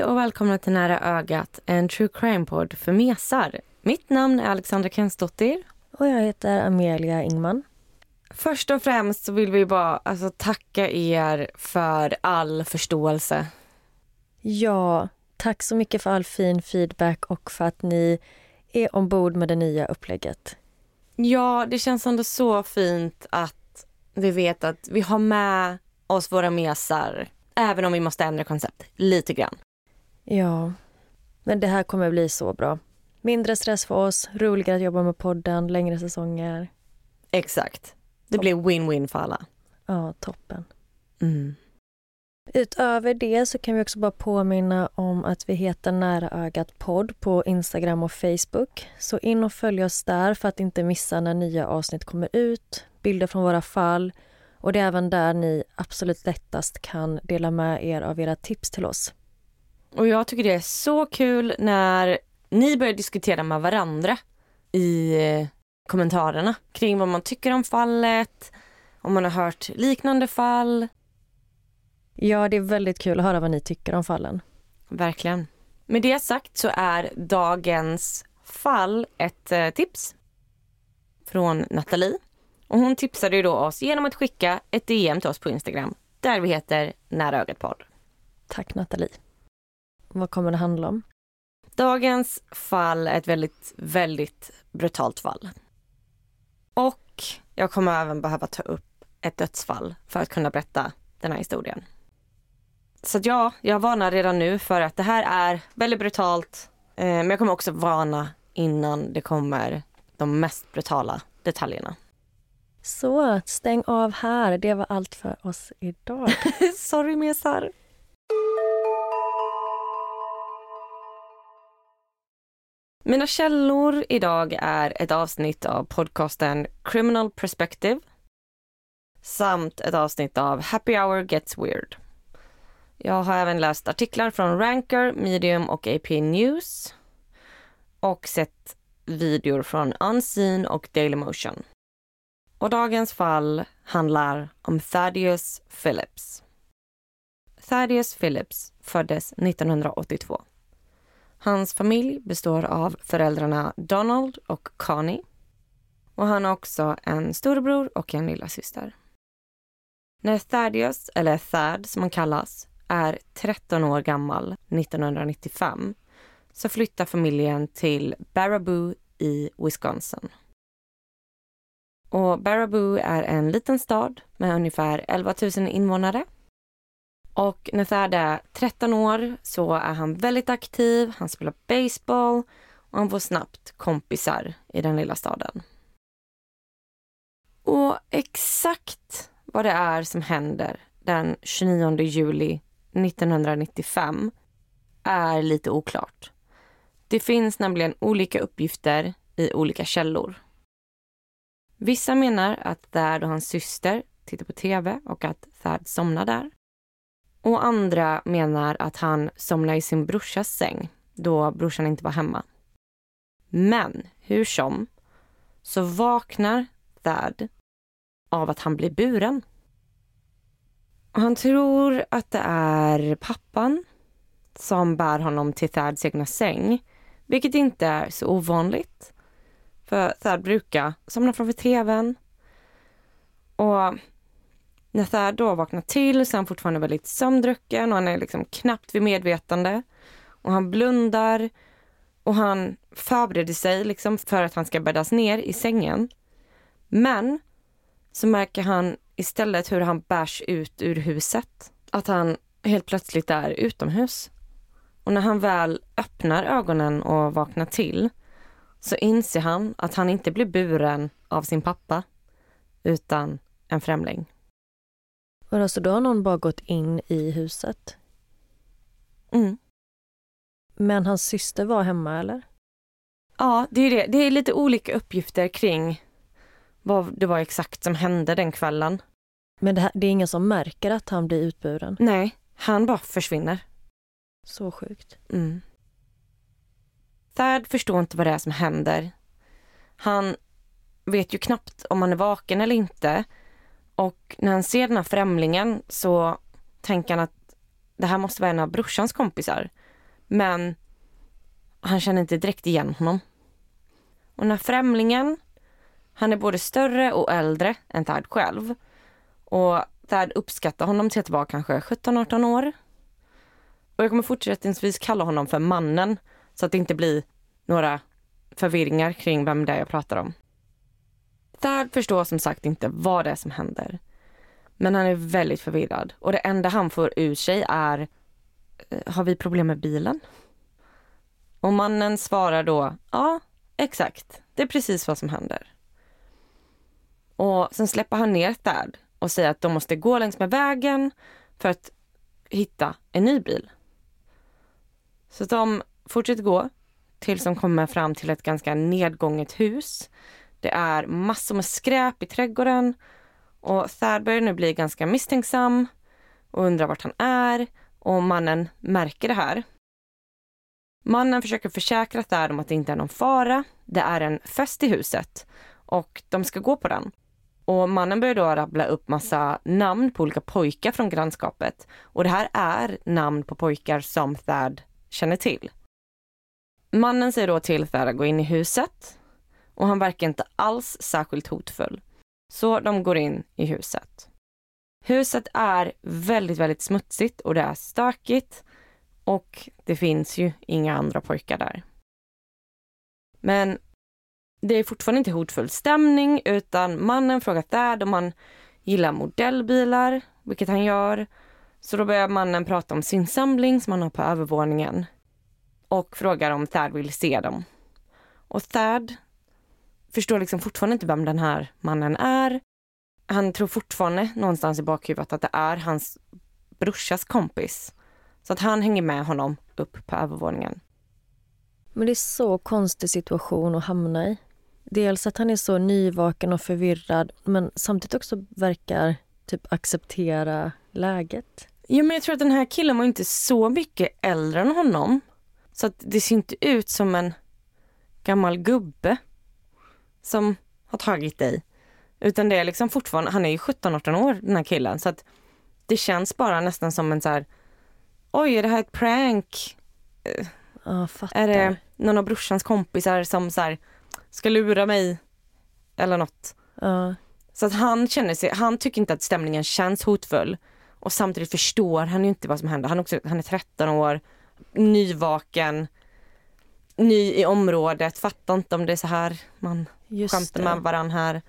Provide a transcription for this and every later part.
Hej och välkomna till Nära ögat, en true crime-podd för mesar. Mitt namn är Alexandra Kensdottir. Och jag heter Amelia Ingman. Först och främst så vill vi bara alltså, tacka er för all förståelse. Ja, tack så mycket för all fin feedback och för att ni är ombord med det nya upplägget. Ja, det känns ändå så fint att vi vet att vi har med oss våra mesar även om vi måste ändra koncept lite grann. Ja, men det här kommer bli så bra. Mindre stress för oss, roligare att jobba med podden, längre säsonger. Exakt. Det blir win-win för alla. Ja, toppen. Mm. Utöver det så kan vi också bara påminna om att vi heter Nära ögat podd på Instagram och Facebook. Så in och följ oss där för att inte missa när nya avsnitt kommer ut, bilder från våra fall och det är även där ni absolut lättast kan dela med er av era tips till oss. Och jag tycker det är så kul när ni börjar diskutera med varandra i eh, kommentarerna kring vad man tycker om fallet, om man har hört liknande fall. Ja, det är väldigt kul att höra vad ni tycker om fallen. Verkligen. Med det sagt så är dagens fall ett eh, tips från Nathalie. Och hon tipsade ju då oss genom att skicka ett DM till oss på Instagram där vi heter Nära ögat podd. Tack Nathalie. Vad kommer det handla om? Dagens fall är ett väldigt, väldigt brutalt fall. Och jag kommer även behöva ta upp ett dödsfall för att kunna berätta den här historien. Så ja, jag varnar redan nu för att det här är väldigt brutalt. Eh, men jag kommer också varna innan det kommer de mest brutala detaljerna. Så, stäng av här. Det var allt för oss idag. Sorry mesar. Mina källor idag är ett avsnitt av podcasten Criminal Perspective samt ett avsnitt av Happy Hour Gets Weird. Jag har även läst artiklar från Ranker, Medium och AP News och sett videor från Unseen och Dailymotion. Och dagens fall handlar om Thaddeus Phillips. Thaddeus Phillips föddes 1982. Hans familj består av föräldrarna Donald och Connie. Och han har också en storebror och en lilla syster. När Thaddeus, eller Thad som han kallas, är 13 år gammal 1995 så flyttar familjen till Baraboo i Wisconsin. Och Baraboo är en liten stad med ungefär 11 000 invånare. Och när Thad är 13 år så är han väldigt aktiv, han spelar baseball och han får snabbt kompisar i den lilla staden. Och exakt vad det är som händer den 29 juli 1995 är lite oklart. Det finns nämligen olika uppgifter i olika källor. Vissa menar att Thad och hans syster tittar på tv och att Thad somnar där. Och andra menar att han somnade i sin brorsas säng då brorsan inte var hemma. Men hur som så vaknar Thad av att han blir buren. Och han tror att det är pappan som bär honom till Thads egna säng, vilket inte är så ovanligt. För Thad brukar somna framför tvn. Och när då vaknar till så är han fortfarande väldigt sömndrucken och han är liksom knappt vid medvetande. Och han blundar och han förbereder sig liksom för att han ska bäddas ner i sängen. Men så märker han istället hur han bärs ut ur huset. Att han helt plötsligt är utomhus. Och när han väl öppnar ögonen och vaknar till så inser han att han inte blir buren av sin pappa utan en främling. Och alltså då har någon bara gått in i huset? Mm. Men hans syster var hemma eller? Ja, det är det. Det är lite olika uppgifter kring vad det var exakt som hände den kvällen. Men det, här, det är ingen som märker att han blir utburen? Nej, han bara försvinner. Så sjukt. Mm. Thad förstår inte vad det är som händer. Han vet ju knappt om han är vaken eller inte. Och när han ser den här främlingen så tänker han att det här måste vara en av brorsans kompisar. Men han känner inte direkt igen honom. Och den här främlingen, han är både större och äldre än Thad själv. Och Thad uppskattar honom till att vara kanske 17-18 år. Och jag kommer fortsättningsvis kalla honom för mannen så att det inte blir några förvirringar kring vem det är jag pratar om. Thad förstår som sagt inte vad det är som händer. Men han är väldigt förvirrad och det enda han får ur sig är eh, Har vi problem med bilen? Och mannen svarar då Ja, exakt. Det är precis vad som händer. Och sen släpper han ner Thad och säger att de måste gå längs med vägen för att hitta en ny bil. Så de fortsätter gå tills de kommer fram till ett ganska nedgånget hus. Det är massor med skräp i trädgården och Thad börjar nu bli ganska misstänksam och undrar vart han är och mannen märker det här. Mannen försöker försäkra Thad om att det inte är någon fara. Det är en fest i huset och de ska gå på den. Och mannen börjar då rabbla upp massa namn på olika pojkar från grannskapet. Och det här är namn på pojkar som Thad känner till. Mannen säger då till Thad att gå in i huset och han verkar inte alls särskilt hotfull. Så de går in i huset. Huset är väldigt, väldigt smutsigt och det är stökigt och det finns ju inga andra pojkar där. Men det är fortfarande inte hotfull stämning utan mannen frågar Thad om han gillar modellbilar, vilket han gör. Så då börjar mannen prata om sin samling som han har på övervåningen och frågar om Thad vill se dem. Och Thad förstår liksom fortfarande inte vem den här mannen är. Han tror fortfarande någonstans i bakhuvudet att det är hans brorsas kompis. Så att han hänger med honom upp på övervåningen. Men det är så konstig situation att hamna i. Dels att han är så nyvaken och förvirrad men samtidigt också verkar typ acceptera läget. Ja, men jag tror att den här killen var inte så mycket äldre än honom. Så att det ser inte ut som en gammal gubbe som har tagit dig. Utan det är liksom fortfarande, han är ju 17-18 år den här killen så att det känns bara nästan som en så här, oj är det här ett prank? Fattar. Är det någon av brorsans kompisar som så här, ska lura mig? Eller något. Ja. Så att han känner sig, han tycker inte att stämningen känns hotfull. Och samtidigt förstår han ju inte vad som händer. Han är, också, han är 13 år, nyvaken, ny i området, fattar inte om det är så här man Just skämtar det. med varann här.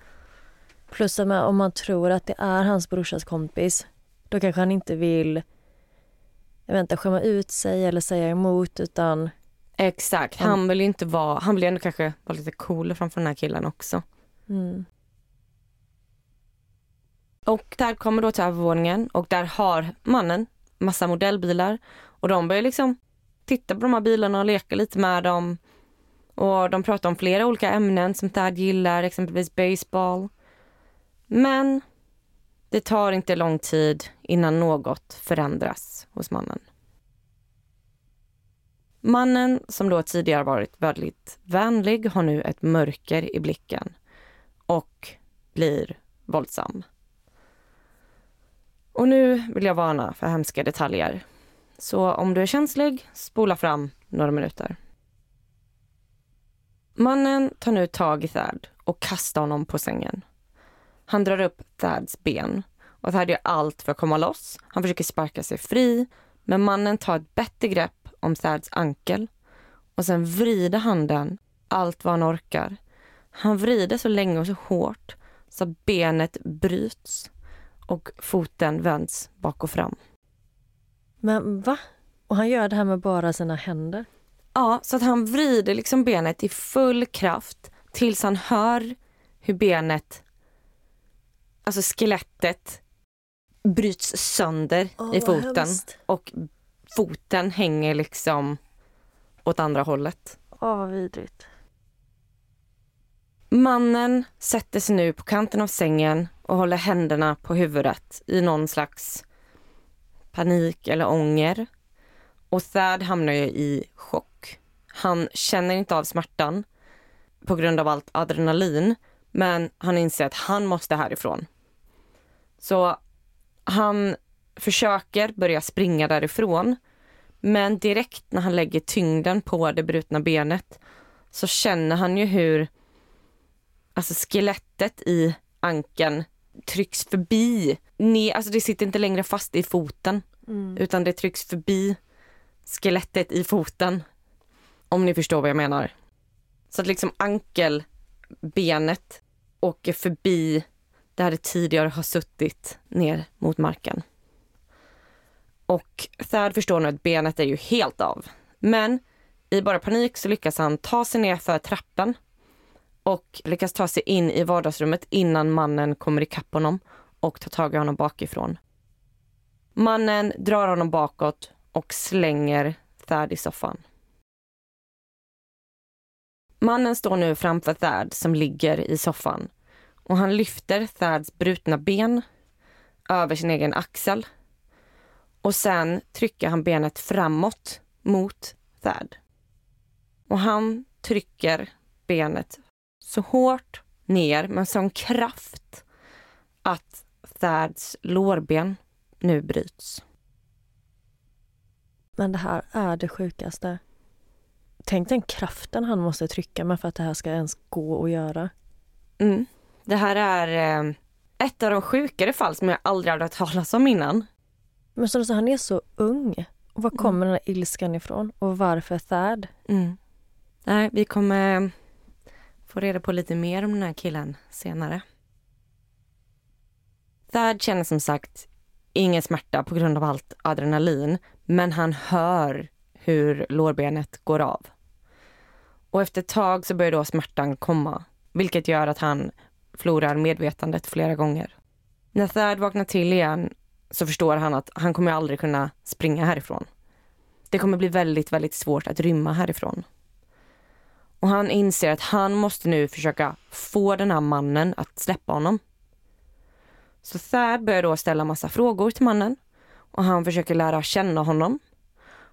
Plus man- om man tror att det är hans brorsas kompis då kanske han inte vill jag vet inte, skämma ut sig eller säga emot utan Exakt, Han- han vill ju inte vara, han vill ju ändå kanske vara lite cool framför den här killen också. mm, Och där kommer då till övervåningen och där har mannen massa modellbilar och de börjar liksom titta på de här bilarna och leka lite med dem. Och de pratar om flera olika ämnen som Thad gillar, exempelvis baseball. Men det tar inte lång tid innan något förändras hos mannen. Mannen, som då tidigare varit väldigt vänlig, har nu ett mörker i blicken och blir våldsam. Och nu vill jag varna för hemska detaljer. Så om du är känslig, spola fram några minuter. Mannen tar nu tag i Thad och kastar honom på sängen. Han drar upp Thads ben och Thad gör allt för att komma loss. Han försöker sparka sig fri, men mannen tar ett bättre grepp om Thads ankel och sen vrider han den allt vad han orkar. Han vrider så länge och så hårt så att benet bryts och foten vänds bak och fram. Men va? Och han gör det här med bara sina händer? Ja, så att han vrider liksom benet i full kraft tills han hör hur benet, alltså skelettet, bryts sönder Åh, i foten. hemskt. Och foten hänger liksom åt andra hållet. Åh, vad vidrigt. Mannen sätter sig nu på kanten av sängen och håller händerna på huvudet i någon slags panik eller ånger. Och Thad hamnar ju i chock. Han känner inte av smärtan på grund av allt adrenalin men han inser att han måste härifrån. Så han försöker börja springa därifrån men direkt när han lägger tyngden på det brutna benet så känner han ju hur alltså skelettet i ankeln trycks förbi. Ner, alltså det sitter inte längre fast i foten utan det trycks förbi skelettet i foten. Om ni förstår vad jag menar. Så att liksom ankelbenet åker förbi där det tidigare har suttit ner mot marken. Och Thad förstår nu att benet är ju helt av. Men i bara panik så lyckas han ta sig ner för trappen och lyckas ta sig in i vardagsrummet innan mannen kommer ikapp honom och tar tag i honom bakifrån. Mannen drar honom bakåt och slänger Thad i soffan. Mannen står nu framför Thad som ligger i soffan och han lyfter Thads brutna ben över sin egen axel och sen trycker han benet framåt mot Thad. Och han trycker benet så hårt ner med sån kraft att Thads lårben nu bryts. Men det här är det sjukaste. Tänk den kraften han måste trycka med för att det här ska ens gå att göra. Mm. Det här är eh, ett av de sjukare fall som jag aldrig hade hört talas om innan. Men du sa, han är så ung. Och var kommer den här ilskan ifrån? Och varför Thad? Mm. Nej, vi kommer få reda på lite mer om den här killen senare. Thad känner som sagt ingen smärta på grund av allt adrenalin, men han hör hur lårbenet går av. Och efter ett tag så börjar då smärtan komma, vilket gör att han förlorar medvetandet flera gånger. När Thad vaknar till igen så förstår han att han kommer aldrig kunna springa härifrån. Det kommer bli väldigt, väldigt svårt att rymma härifrån. Och han inser att han måste nu försöka få den här mannen att släppa honom. Så Thad börjar då ställa massa frågor till mannen och han försöker lära känna honom.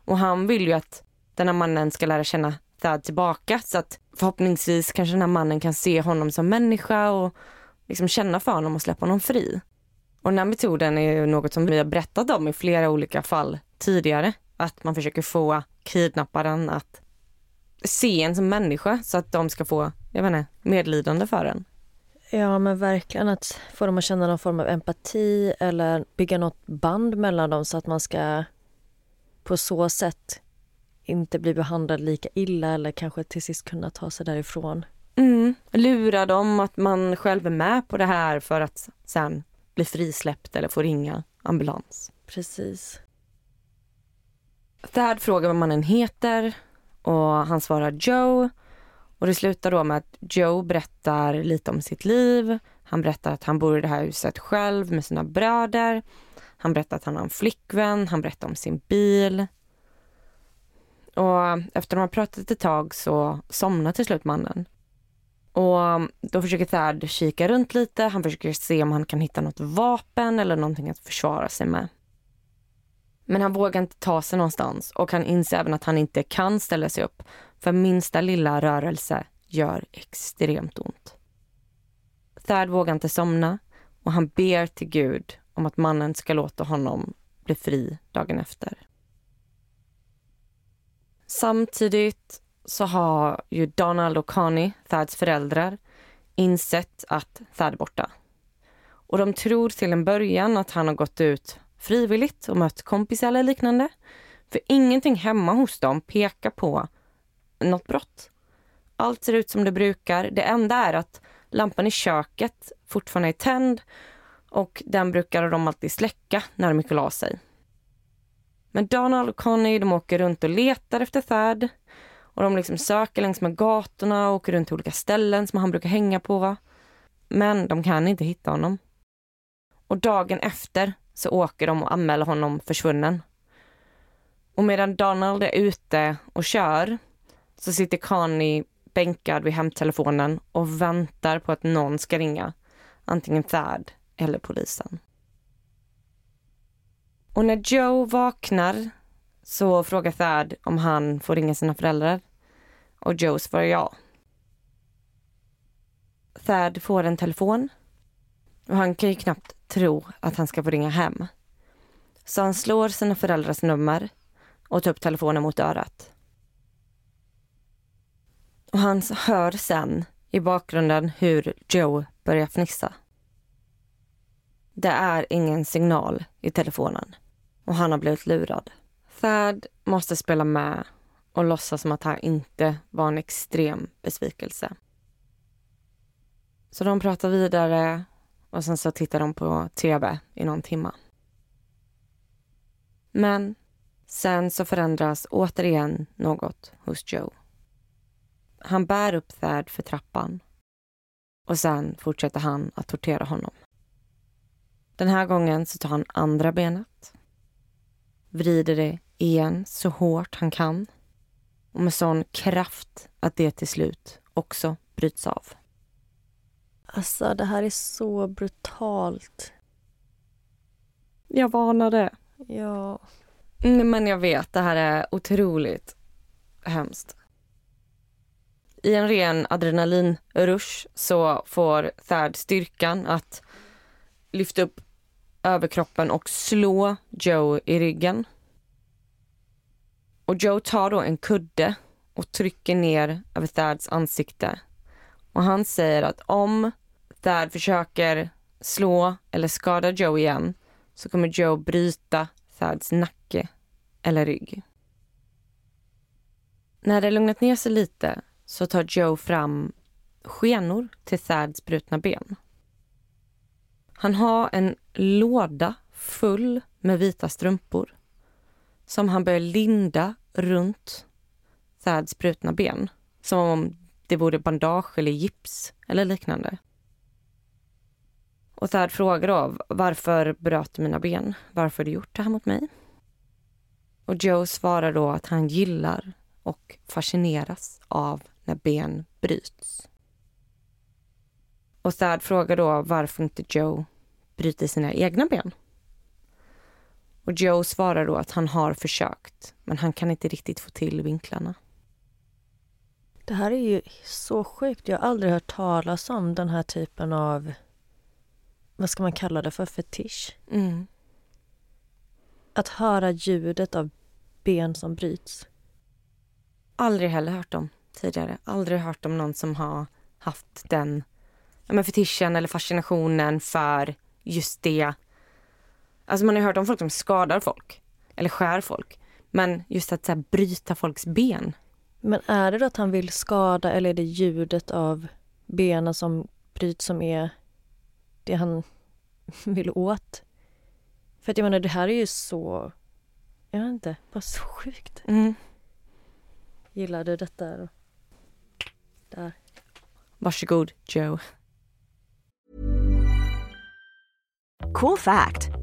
Och han vill ju att den här mannen ska lära känna Thad tillbaka så att förhoppningsvis kanske den här mannen kan se honom som människa och liksom känna för honom och släppa honom fri. Och den här metoden är ju något som vi har berättat om i flera olika fall tidigare. Att man försöker få kidnapparen att se en som människa så att de ska få, jag vet inte, medlidande för en. Ja men verkligen att få dem att känna någon form av empati eller bygga något band mellan dem så att man ska på så sätt inte bli behandlad lika illa eller kanske till sist kunna ta sig därifrån. Mm. Lura dem att man själv är med på det här för att sen bli frisläppt eller få ringa ambulans. Precis. Thad frågar vad mannen heter och han svarar Joe. Och det slutar då med att Joe berättar lite om sitt liv. Han berättar att han bor i det här huset själv med sina bröder. Han berättar att han har en flickvän. Han berättar om sin bil. Och efter att de har pratat ett tag så somnar till slut mannen. Och då försöker Thad kika runt lite. Han försöker se om han kan hitta något vapen eller någonting att försvara sig med. Men han vågar inte ta sig någonstans och han inser även att han inte kan ställa sig upp för minsta lilla rörelse gör extremt ont. Thad vågar inte somna och han ber till Gud om att mannen ska låta honom bli fri dagen efter. Samtidigt så har ju Donald och Connie, Thads föräldrar, insett att Thad är borta. Och de tror till en början att han har gått ut frivilligt och mött kompisar eller liknande. För ingenting hemma hos dem pekar på något brott. Allt ser ut som det brukar. Det enda är att lampan i köket fortfarande är tänd och den brukar de alltid släcka när de gick och la sig. Men Donald och Connie de åker runt och letar efter Thad Och de liksom söker längs med gatorna och åker runt till olika ställen som han brukar hänga på. Men de kan inte hitta honom. Och dagen efter så åker de och anmäler honom försvunnen. Och medan Donald är ute och kör så sitter Connie bänkad vid hemtelefonen och väntar på att någon ska ringa. Antingen Thad eller polisen. Och när Joe vaknar så frågar Thad om han får ringa sina föräldrar. Och Joe svarar ja. Thad får en telefon och han kan ju knappt tro att han ska få ringa hem. Så han slår sina föräldrars nummer och tar upp telefonen mot örat. Och han hör sen i bakgrunden hur Joe börjar fnissa. Det är ingen signal i telefonen och han har blivit lurad. Thad måste spela med och låtsas som att han inte var en extrem besvikelse. Så de pratar vidare och sen så tittar de på tv i någon timme. Men sen så förändras återigen något hos Joe. Han bär upp Thad för trappan och sen fortsätter han att tortera honom. Den här gången så tar han andra benet, vrider det igen så hårt han kan och med sån kraft att det till slut också bryts av. Alltså, det här är så brutalt. Jag varnade. Ja. Mm, men jag vet, det här är otroligt hemskt. I en ren adrenalinrush så får Thad styrkan att lyfta upp överkroppen och slå Joe i ryggen. Och Joe tar då en kudde och trycker ner över Thads ansikte. Och han säger att om Thad försöker slå eller skada Joe igen så kommer Joe bryta Thads nacke eller rygg. När det lugnat ner sig lite så tar Joe fram skenor till Thads brutna ben. Han har en låda full med vita strumpor som han börjar linda runt Thads brutna ben. Som om det vore bandage eller gips eller liknande. Och Thad frågar då, varför bröt mina ben? Varför har du gjort det här mot mig? Och Joe svarar då att han gillar och fascineras av när ben bryts. Och Thad frågar då varför inte Joe bryter sina egna ben. Och Joe svarar då att han har försökt, men han kan inte riktigt få till vinklarna. Det här är ju så sjukt. Jag har aldrig hört talas om den här typen av, vad ska man kalla det för, fetisch. Mm. Att höra ljudet av ben som bryts. Aldrig heller hört om tidigare. Aldrig hört om någon som har haft den ja, men fetischen eller fascinationen för just det. Alltså man har hört om folk som skadar folk eller skär folk. Men just att så här, bryta folks ben. Men är det då att han vill skada eller är det ljudet av benen som bryts som är det han vill åt? För att jag menar, det här är ju så... Jag vet inte, bara så sjukt. Mm. Gillar du detta? Då? Där. Varsågod, Joe. Cool fact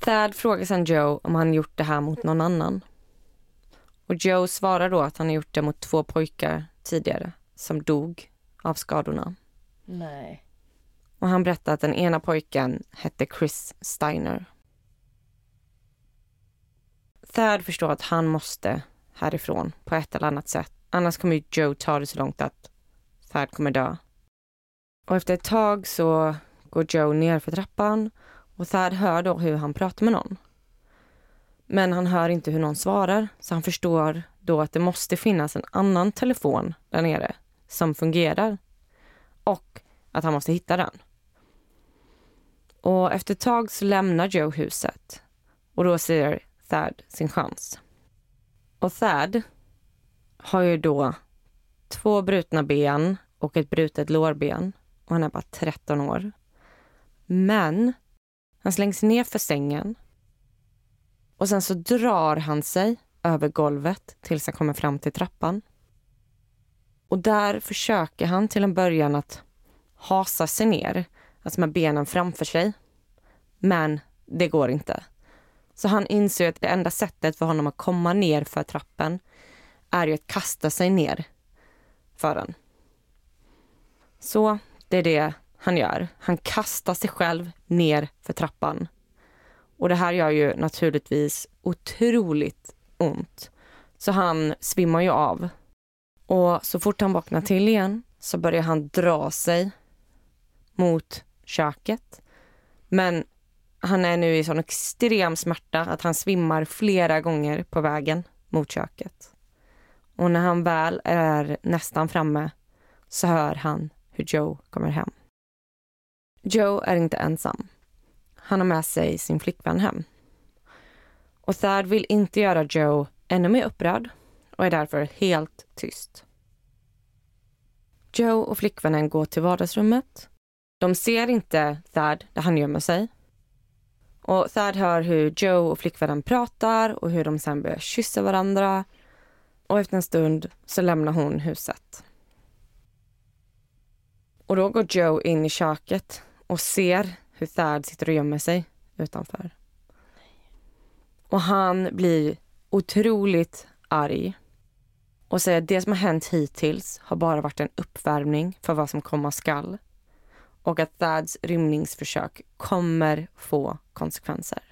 Thad frågar sen Joe om han gjort det här mot någon annan. Och Joe svarar då att han har gjort det mot två pojkar tidigare som dog av skadorna. Nej. Och han berättar att den ena pojken hette Chris Steiner. Thad förstår att han måste härifrån på ett eller annat sätt. Annars kommer Joe ta det så långt att Thad kommer dö. Och efter ett tag så går Joe ner för trappan och Thad hör då hur han pratar med någon. Men han hör inte hur någon svarar så han förstår då att det måste finnas en annan telefon där nere som fungerar och att han måste hitta den. Och efter ett tag så lämnar Joe huset och då ser Thad sin chans. Och Thad har ju då två brutna ben och ett brutet lårben och han är bara 13 år. Men han slängs ner för sängen och sen så drar han sig över golvet tills han kommer fram till trappan. Och där försöker han till en början att hasa sig ner, alltså med benen framför sig. Men det går inte. Så han inser att det enda sättet för honom att komma ner för trappen är ju att kasta sig ner för den. Så det är det han gör. Han kastar sig själv ner för trappan. Och det här gör ju naturligtvis otroligt ont. Så han svimmar ju av. Och så fort han vaknar till igen så börjar han dra sig mot köket. Men han är nu i sån extrem smärta att han svimmar flera gånger på vägen mot köket. Och när han väl är nästan framme så hör han hur Joe kommer hem. Joe är inte ensam. Han har med sig sin flickvän hem. Och Thad vill inte göra Joe ännu mer upprörd och är därför helt tyst. Joe och flickvännen går till vardagsrummet. De ser inte Thad där han gömmer sig. Och Thad hör hur Joe och flickvännen pratar och hur de sen börjar kyssa varandra. Och efter en stund så lämnar hon huset. Och då går Joe in i köket och ser hur Thad sitter och gömmer sig utanför. Och han blir otroligt arg och säger att det som har hänt hittills har bara varit en uppvärmning för vad som komma skall och att Thads rymningsförsök kommer få konsekvenser.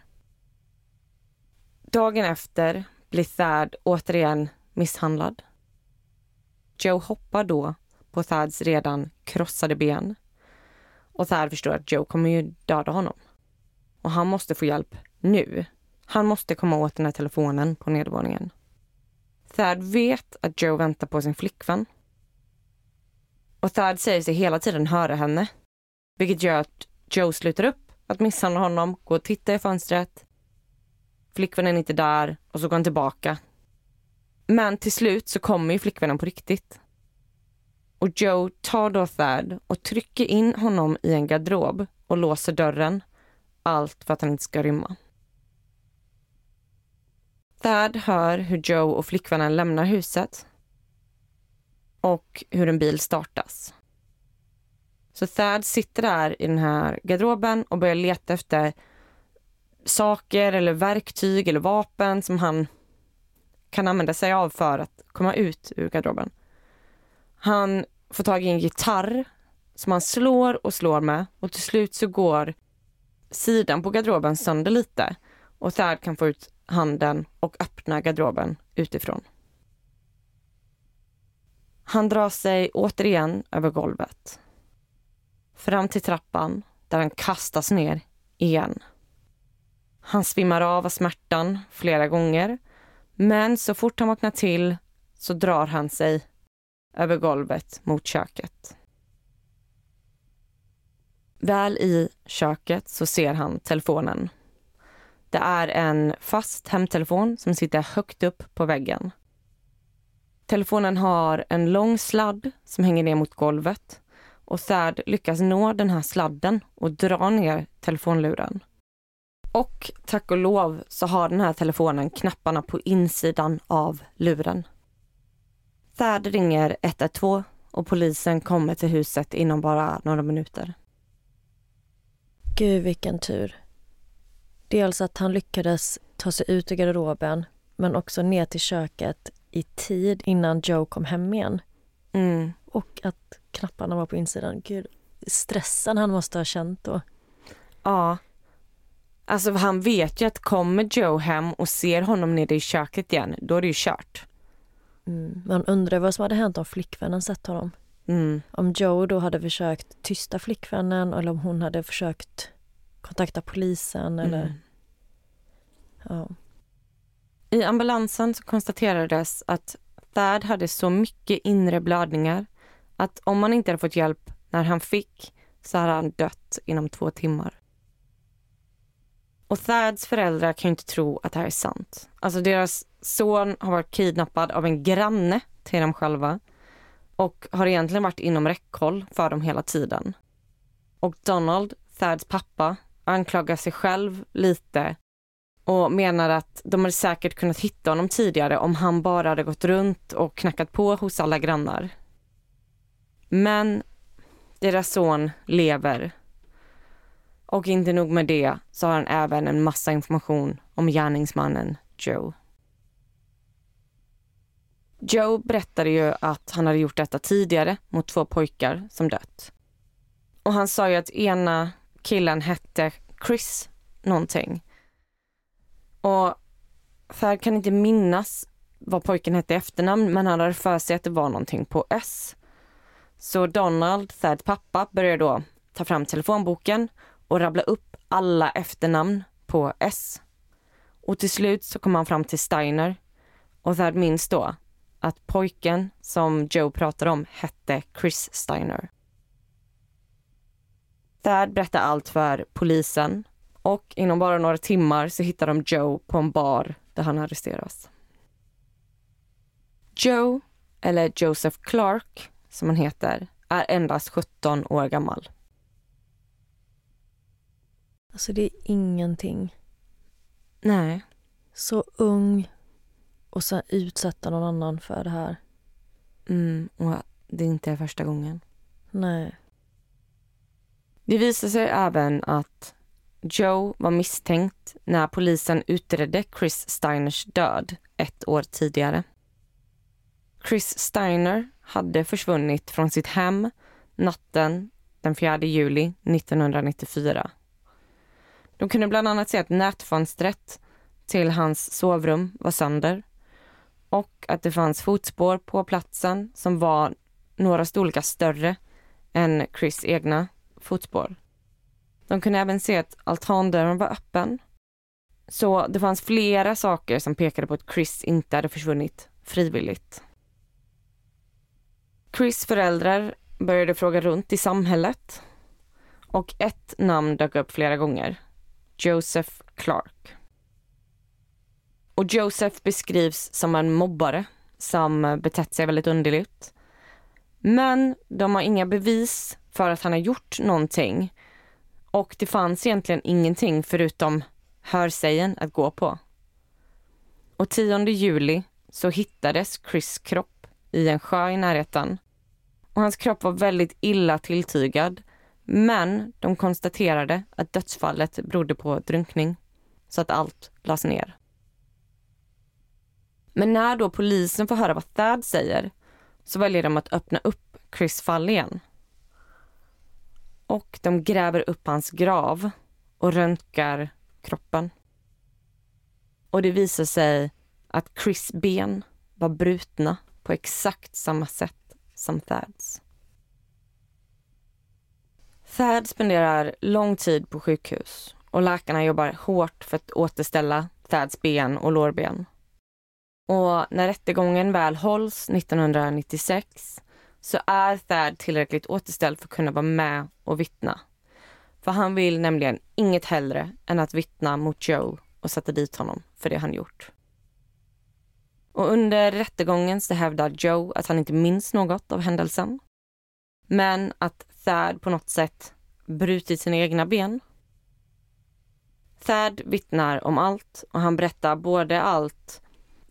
Dagen efter blir Thad återigen misshandlad. Joe hoppar då på Thads redan krossade ben och Thad förstår att Joe kommer ju döda honom. Och han måste få hjälp nu. Han måste komma åt den här telefonen på nedervåningen. Thad vet att Joe väntar på sin flickvän. Och Thad säger sig hela tiden höra henne. Vilket gör att Joe slutar upp att misshandla honom, går och tittar i fönstret. Flickvännen är inte där och så går han tillbaka. Men till slut så kommer ju flickvännen på riktigt. Och Joe tar då Thad och trycker in honom i en garderob och låser dörren. Allt för att han inte ska rymma. Thad hör hur Joe och flickvännen lämnar huset och hur en bil startas. Så Thad sitter där i den här garderoben och börjar leta efter saker eller verktyg eller vapen som han kan använda sig av för att komma ut ur garderoben. Han får tag i en gitarr som han slår och slår med och till slut så går sidan på garderoben sönder lite och Thad kan få ut handen och öppna garderoben utifrån. Han drar sig återigen över golvet. Fram till trappan där han kastas ner igen. Han svimmar av av smärtan flera gånger men så fort han vaknar till så drar han sig över golvet mot köket. Väl i köket så ser han telefonen. Det är en fast hemtelefon som sitter högt upp på väggen. Telefonen har en lång sladd som hänger ner mot golvet och Thad lyckas nå den här sladden och dra ner telefonluren. Och tack och lov så har den här telefonen knapparna på insidan av luren. Thad ringer 112 och polisen kommer till huset inom bara några minuter. Gud vilken tur. Dels att han lyckades ta sig ut ur garderoben men också ner till köket i tid innan Joe kom hem igen. Mm. Och att knapparna var på insidan. Gud, stressen han måste ha känt då. Ja. Alltså han vet ju att kommer Joe hem och ser honom nere i köket igen, då är det ju kört. Mm. Man undrar vad som hade hänt om flickvännen sett honom. Mm. Om Joe då hade försökt tysta flickvännen eller om hon hade försökt kontakta polisen eller... Mm. Ja. I ambulansen så konstaterades att Thad hade så mycket inre blödningar att om han inte hade fått hjälp när han fick så hade han dött inom två timmar. Och Thads föräldrar kan ju inte tro att det här är sant. Alltså deras son har varit kidnappad av en granne till dem själva och har egentligen varit inom räckhåll för dem hela tiden. Och Donald, Thads pappa, anklagar sig själv lite och menar att de hade säkert kunnat hitta honom tidigare om han bara hade gått runt och knackat på hos alla grannar. Men deras son lever. Och inte nog med det så har han även en massa information om gärningsmannen Joe. Joe berättade ju att han hade gjort detta tidigare mot två pojkar som dött. Och han sa ju att ena killen hette Chris någonting. Och Fär kan inte minnas vad pojken hette i efternamn men han hade för sig att det var någonting på S. Så Donald, Thads pappa, började då ta fram telefonboken och rabbla upp alla efternamn på S. Och till slut så kom han fram till Steiner och Thad minns då att pojken som Joe pratade om hette Chris Steiner. Thad berättade allt för polisen och inom bara några timmar så hittar de Joe på en bar där han arresteras. Joe, eller Joseph Clark som han heter, är endast 17 år gammal. Alltså det är ingenting. Nej. Så ung och sen utsätta någon annan för det här. Mm, och det är inte första gången. Nej. Det visar sig även att Joe var misstänkt när polisen utredde Chris Steiners död ett år tidigare. Chris Steiner hade försvunnit från sitt hem natten den 4 juli 1994. De kunde bland annat se att nätfönstret till hans sovrum var sönder och att det fanns fotspår på platsen som var några storlekar större än Chris egna fotspår. De kunde även se att altandörren var öppen. Så det fanns flera saker som pekade på att Chris inte hade försvunnit frivilligt. Chris föräldrar började fråga runt i samhället och ett namn dök upp flera gånger. Joseph Clark. Och Joseph beskrivs som en mobbare som betett sig väldigt underligt. Men de har inga bevis för att han har gjort någonting och det fanns egentligen ingenting förutom hörsägen att gå på. Och 10 juli så hittades Chris kropp i en sjö i närheten. Och hans kropp var väldigt illa tilltygad men de konstaterade att dödsfallet berodde på drunkning så att allt lades ner. Men när då polisen får höra vad Thad säger så väljer de att öppna upp Chris fall igen. Och de gräver upp hans grav och röntgar kroppen. Och det visar sig att Chris ben var brutna på exakt samma sätt som Thads. Thad spenderar lång tid på sjukhus och läkarna jobbar hårt för att återställa Thads ben och lårben. Och när rättegången väl hålls 1996 så är Thad tillräckligt återställd för att kunna vara med och vittna. För han vill nämligen inget hellre än att vittna mot Joe och sätta dit honom för det han gjort. Och under rättegången så hävdar Joe att han inte minns något av händelsen. Men att Thad på något sätt brutit sina egna ben. Thad vittnar om allt och han berättar både allt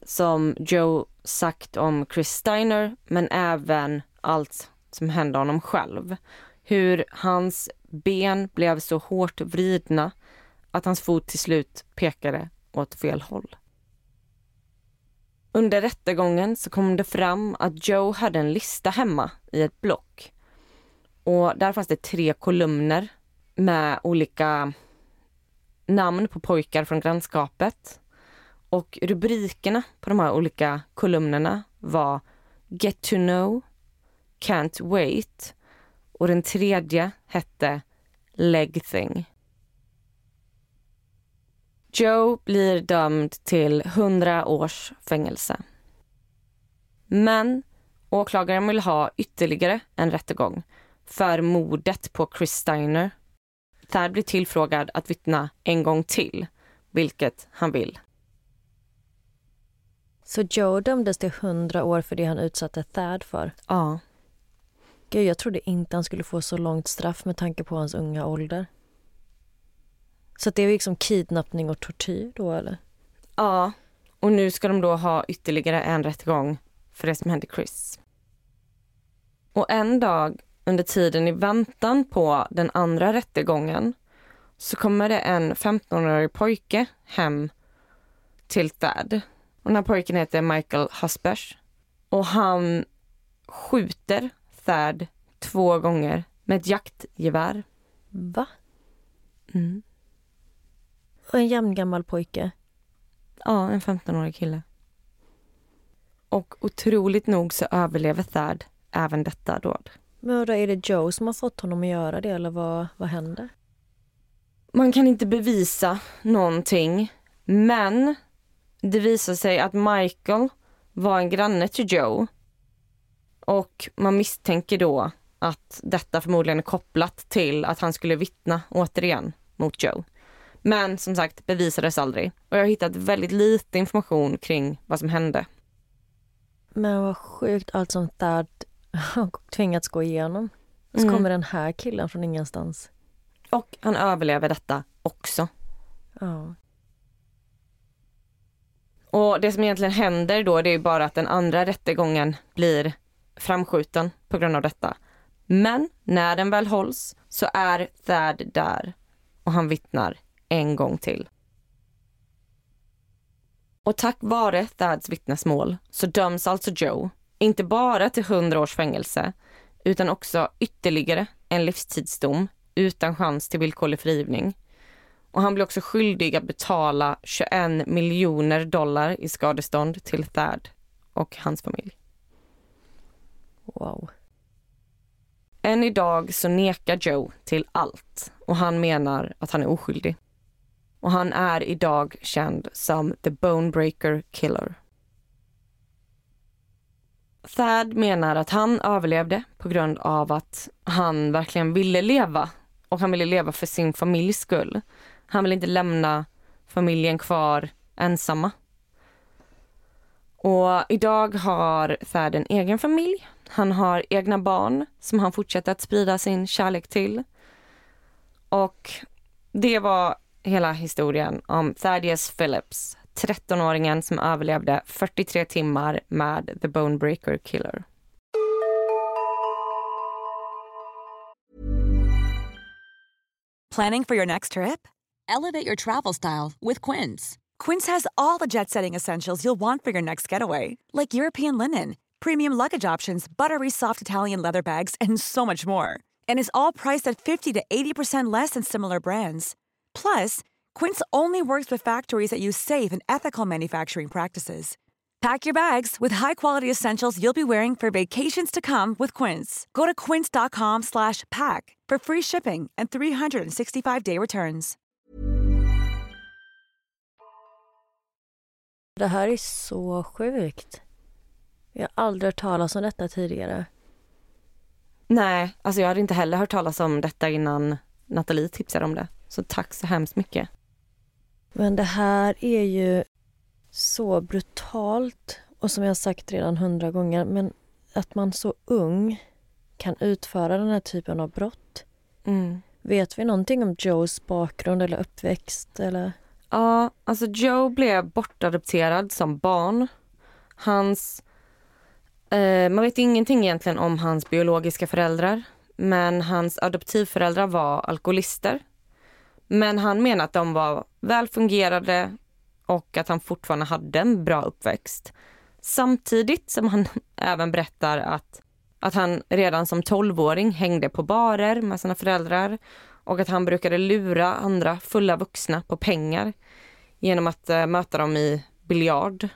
som Joe sagt om Chris Steiner men även allt som hände honom själv. Hur hans ben blev så hårt vridna att hans fot till slut pekade åt fel håll. Under rättegången så kom det fram att Joe hade en lista hemma i ett block. Och där fanns det tre kolumner med olika namn på pojkar från grannskapet. Och rubrikerna på de här olika kolumnerna var Get to know, Can't wait och den tredje hette Leg thing. Joe blir dömd till 100 års fängelse. Men åklagaren vill ha ytterligare en rättegång för mordet på Chris Steiner. Thad blir tillfrågad att vittna en gång till, vilket han vill. Så Joe dömdes till 100 år för det han utsatte Thad för? Ja. Gud, jag trodde inte han skulle få så långt straff med tanke på hans unga ålder. Så det är liksom kidnappning och tortyr då eller? Ja, och nu ska de då ha ytterligare en rättegång för det som hände Chris. Och en dag under tiden i väntan på den andra rättegången så kommer det en 15-årig pojke hem till Thad. Och den här pojken heter Michael Husbers. Och han skjuter Thad två gånger med ett jaktgevär. Va? Mm. Och en jämngammal pojke? Ja, en 15-årig kille. Och otroligt nog så överlever Thad även detta dåd. Men då är det Joe som har fått honom att göra det eller vad, vad händer? Man kan inte bevisa någonting, men det visar sig att Michael var en granne till Joe. Och man misstänker då att detta förmodligen är kopplat till att han skulle vittna återigen mot Joe. Men som sagt bevisades aldrig och jag har hittat väldigt lite information kring vad som hände. Men vad sjukt allt som Thad har tvingats gå igenom. Och så Mm. kommer den här killen från ingenstans. Och han överlever detta också. Ja. Och det som egentligen händer då det är bara att den andra rättegången blir framskjuten på grund av detta. Men när den väl hålls så är Thad där och han vittnar en gång till. Och tack vare Thads vittnesmål så döms alltså Joe inte bara till 100 års fängelse utan också ytterligare en livstidsdom utan chans till villkorlig frigivning. Och han blir också skyldig att betala 21 miljoner dollar i skadestånd till Thad och hans familj. Wow. Än idag så nekar Joe till allt och han menar att han är oskyldig. Och han är idag känd som The Bonebreaker Killer. Thad menar att han överlevde på grund av att han verkligen ville leva och han ville leva för sin familjs skull. Han ville inte lämna familjen kvar ensamma. Och idag har Thad en egen familj. Han har egna barn som han fortsätter att sprida sin kärlek till. Och det var hela historien om Thaddeus Phillips, 13-åringen som överlevde 43 timmar med The Bonebreaker Killer. Planning for your next trip? Elevate your travel style with Quince. Quince has all the jet setting essentials you'll want for your next getaway, like European linen, premium luggage options, buttery soft Italian leather bags, and so much more. And is all priced at 50 to 80% less than similar brands. Plus, Quince only works with factories that use safe and ethical manufacturing practices. Pack your bags with high-quality essentials you'll be wearing for vacations to come with Quince. Go to quince.com slash pack for free shipping and 365-day returns. Det här är så sjukt. Jag har aldrig hört talas om detta tidigare. Nej, alltså jag hade inte heller hört talas om detta innan Nathalie tipsade om det. Så tack så hemskt mycket. Men det här är ju så brutalt och som jag sagt redan hundra gånger, men att man så ung kan utföra den här typen av brott. Mm. Vet vi någonting om Joes bakgrund eller uppväxt eller? Ja, alltså Joe blev bortadopterad som barn. Hans... Eh, man vet ingenting egentligen om hans biologiska föräldrar. Men hans adoptivföräldrar var alkoholister. Men han menar att de var välfungerade och att han fortfarande hade en bra uppväxt. Samtidigt som han även berättar att, att han redan som tolvåring hängde på barer med sina föräldrar och att han brukade lura andra fulla vuxna på pengar genom att eh, möta dem i biljard.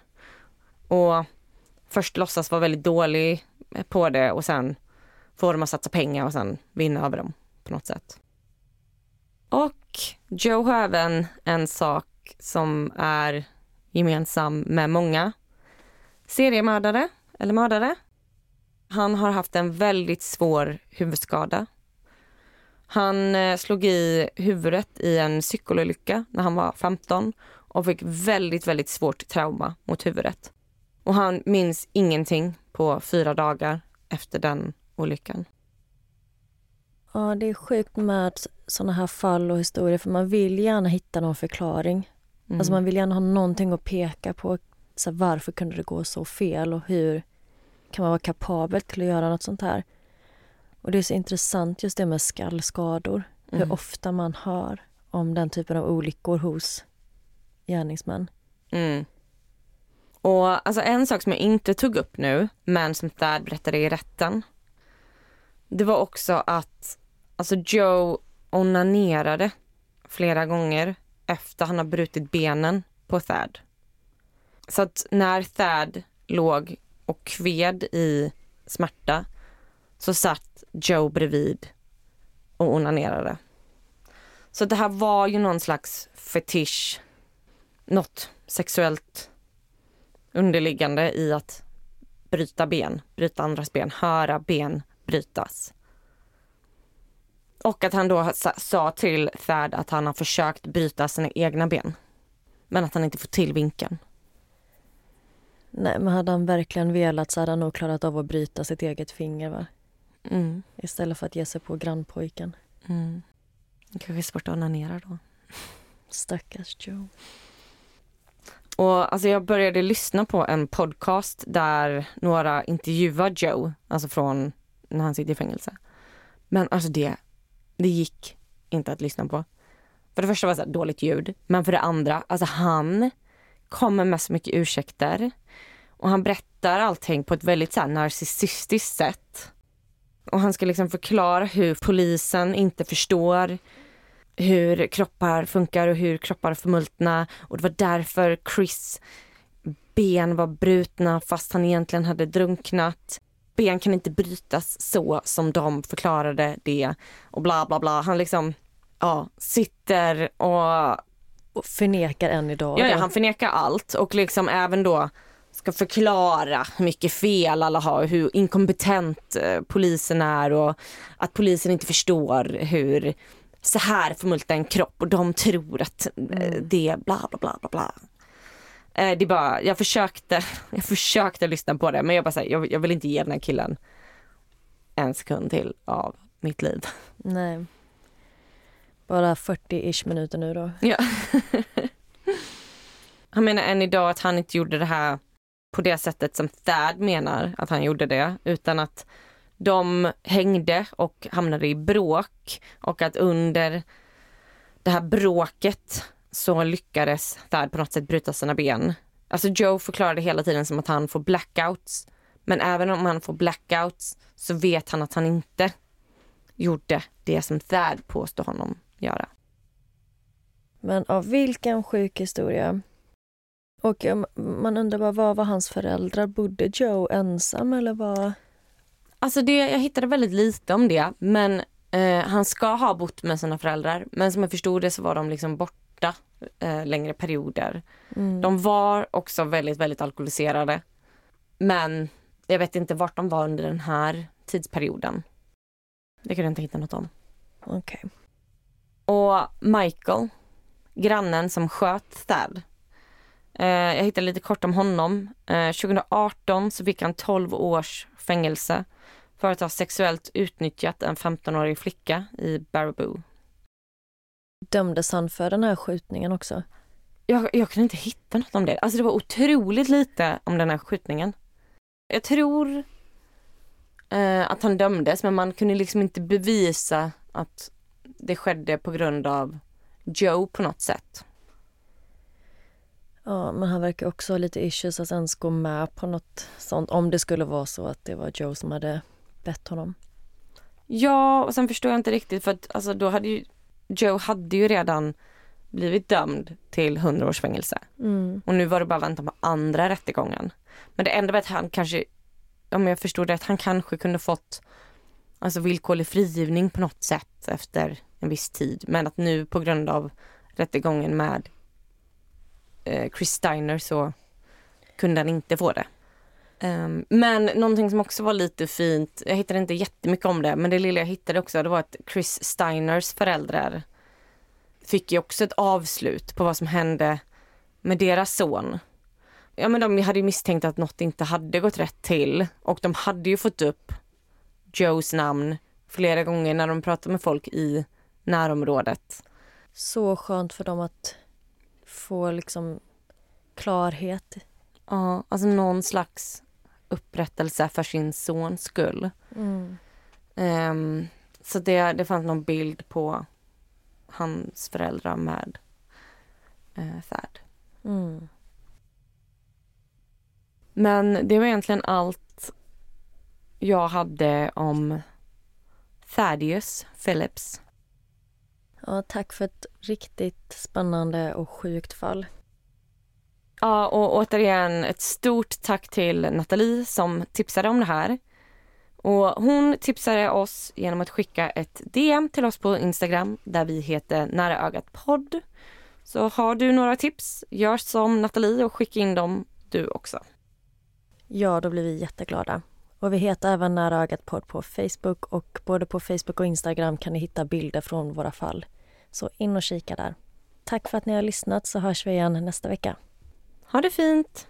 Och först låtsas vara väldigt dålig på det och sen få dem att satsa pengar och sen vinna över dem på något sätt. Och Joe har även en sak som är gemensam med många seriemördare eller mördare. Han har haft en väldigt svår huvudskada. Han eh, slog i huvudet i en cykelolycka när han var 15 och fick väldigt, väldigt svårt trauma mot huvudet. Och han minns ingenting på fyra dagar efter den olyckan. Ja, det är sjukt med såna här fall och historier för man vill gärna hitta någon förklaring. Mm. Alltså man vill gärna ha någonting att peka på. Så här, varför kunde det gå så fel och hur kan man vara kapabel till att göra något sånt här? Och det är så intressant just det med skallskador. Mm. Hur ofta man hör om den typen av olyckor hos gärningsmän. Mm. Och alltså en sak som jag inte tog upp nu, men som Thad berättade i rätten. Det var också att alltså Joe onanerade flera gånger efter han har brutit benen på Thad. Så att när Thad låg och kved i smärta så satt Joe bredvid och onanerade. Så det här var ju någon slags fetisch, något sexuellt underliggande i att bryta ben, bryta andras ben, höra ben brytas. Och att han då sa till Thad att han har försökt bryta sina egna ben. Men att han inte får till vinkeln. Nej, men hade han verkligen velat så hade han nog klarat av att bryta sitt eget finger va? Mm. Istället för att ge sig på grannpojken. Mm. Kanske är svårt att onanera då. Stackars Joe. Och alltså jag började lyssna på en podcast där några intervjuar Joe, alltså från när han sitter i fängelse. Men alltså det, det gick inte att lyssna på. För det första var det så dåligt ljud, men för det andra, alltså han kommer med så mycket ursäkter. Och han berättar allting på ett väldigt så här narcissistiskt sätt. Och han ska liksom förklara hur polisen inte förstår hur kroppar funkar och hur kroppar förmultna. Och det var därför Chris ben var brutna fast han egentligen hade drunknat. Ben kan inte brytas så som de förklarade det och bla bla bla. Han liksom ja, sitter och... och förnekar än idag. Ja, ja, han förnekar allt och liksom även då ska förklara hur mycket fel alla har, hur inkompetent eh, polisen är och att polisen inte förstår hur så här förmultar en kropp och de tror att mm. det bla bla bla bla bla. Eh, det bara, jag försökte, jag försökte lyssna på det men jag bara här, jag, jag vill inte ge den här killen en sekund till av mitt liv. Nej. Bara 40-ish minuter nu då. Ja. han menar än idag att han inte gjorde det här på det sättet som Thad menar att han gjorde det utan att de hängde och hamnade i bråk och att under det här bråket så lyckades Thad på något sätt bryta sina ben. Alltså Joe förklarade hela tiden som att han får blackouts. Men även om han får blackouts så vet han att han inte gjorde det som Thad påstår honom göra. Men av vilken sjuk historia. Och man undrar bara, vad var hans föräldrar? Bodde Joe ensam eller vad? Alltså det, jag hittade väldigt lite om det men eh, han ska ha bott med sina föräldrar men som jag förstod det så var de liksom borta eh, längre perioder. Mm. De var också väldigt, väldigt alkoholiserade. Men jag vet inte vart de var under den här tidsperioden. Det kunde jag inte hitta något om. Okej. Okay. Och Michael, grannen som sköt Thad. Eh, jag hittade lite kort om honom. Eh, 2018 så fick han 12 års fängelse för att ha sexuellt utnyttjat en 15-årig flicka i Baraboo. Dömdes han för den här skjutningen också? Jag, jag kunde inte hitta något om det. Alltså det var otroligt lite om den här skjutningen. Jag tror eh, att han dömdes men man kunde liksom inte bevisa att det skedde på grund av Joe på något sätt. Ja, men han verkar också ha lite issues att ens gå med på något sånt om det skulle vara så att det var Joe som hade bett honom. Ja, och sen förstår jag inte riktigt för att alltså, då hade ju Joe hade ju redan blivit dömd till 100 års fängelse. Mm. Och nu var det bara väntan på andra rättegången. Men det enda var att han kanske, om jag förstod rätt, han kanske kunde fått alltså villkorlig frigivning på något sätt efter en viss tid. Men att nu på grund av rättegången med eh, Chris Steiner så kunde han inte få det. Um, men någonting som också var lite fint, jag hittade inte jättemycket om det, men det lilla jag hittade också det var att Chris Steiners föräldrar fick ju också ett avslut på vad som hände med deras son. Ja men de hade ju misstänkt att något inte hade gått rätt till och de hade ju fått upp Joes namn flera gånger när de pratade med folk i närområdet. Så skönt för dem att få liksom klarhet. Ja, alltså någon slags upprättelse för sin sons skull. Mm. Um, så det, det fanns någon bild på hans föräldrar med uh, färd. Mm. Men det var egentligen allt jag hade om Thaddeus Phillips. Ja, tack för ett riktigt spännande och sjukt fall. Ja, och återigen ett stort tack till Nathalie som tipsade om det här. Och hon tipsade oss genom att skicka ett DM till oss på Instagram där vi heter Nära ögat podd. Så har du några tips, gör som Nathalie och skicka in dem du också. Ja, då blir vi jätteglada. Och vi heter även Nära ögat podd på Facebook och både på Facebook och Instagram kan ni hitta bilder från våra fall. Så in och kika där. Tack för att ni har lyssnat så hörs vi igen nästa vecka. Ha det fint!